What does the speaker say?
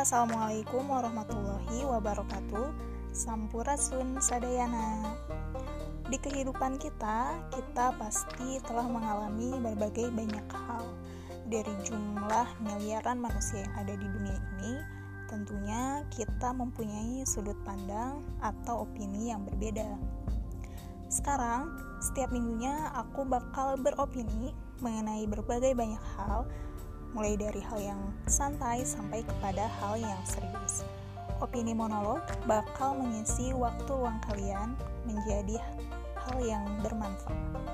Assalamualaikum warahmatullahi wabarakatuh. Sampurasun Sadayana. Di kehidupan kita, kita pasti telah mengalami berbagai banyak hal. Dari jumlah miliaran manusia yang ada di dunia ini Tentunya kita mempunyai sudut pandang atau opini yang berbeda. Sekarang, setiap minggunya aku bakal beropini mengenai berbagai banyak hal mulai dari hal yang santai sampai kepada hal yang serius. Opini monolog bakal mengisi waktu luang kalian menjadi hal yang bermanfaat.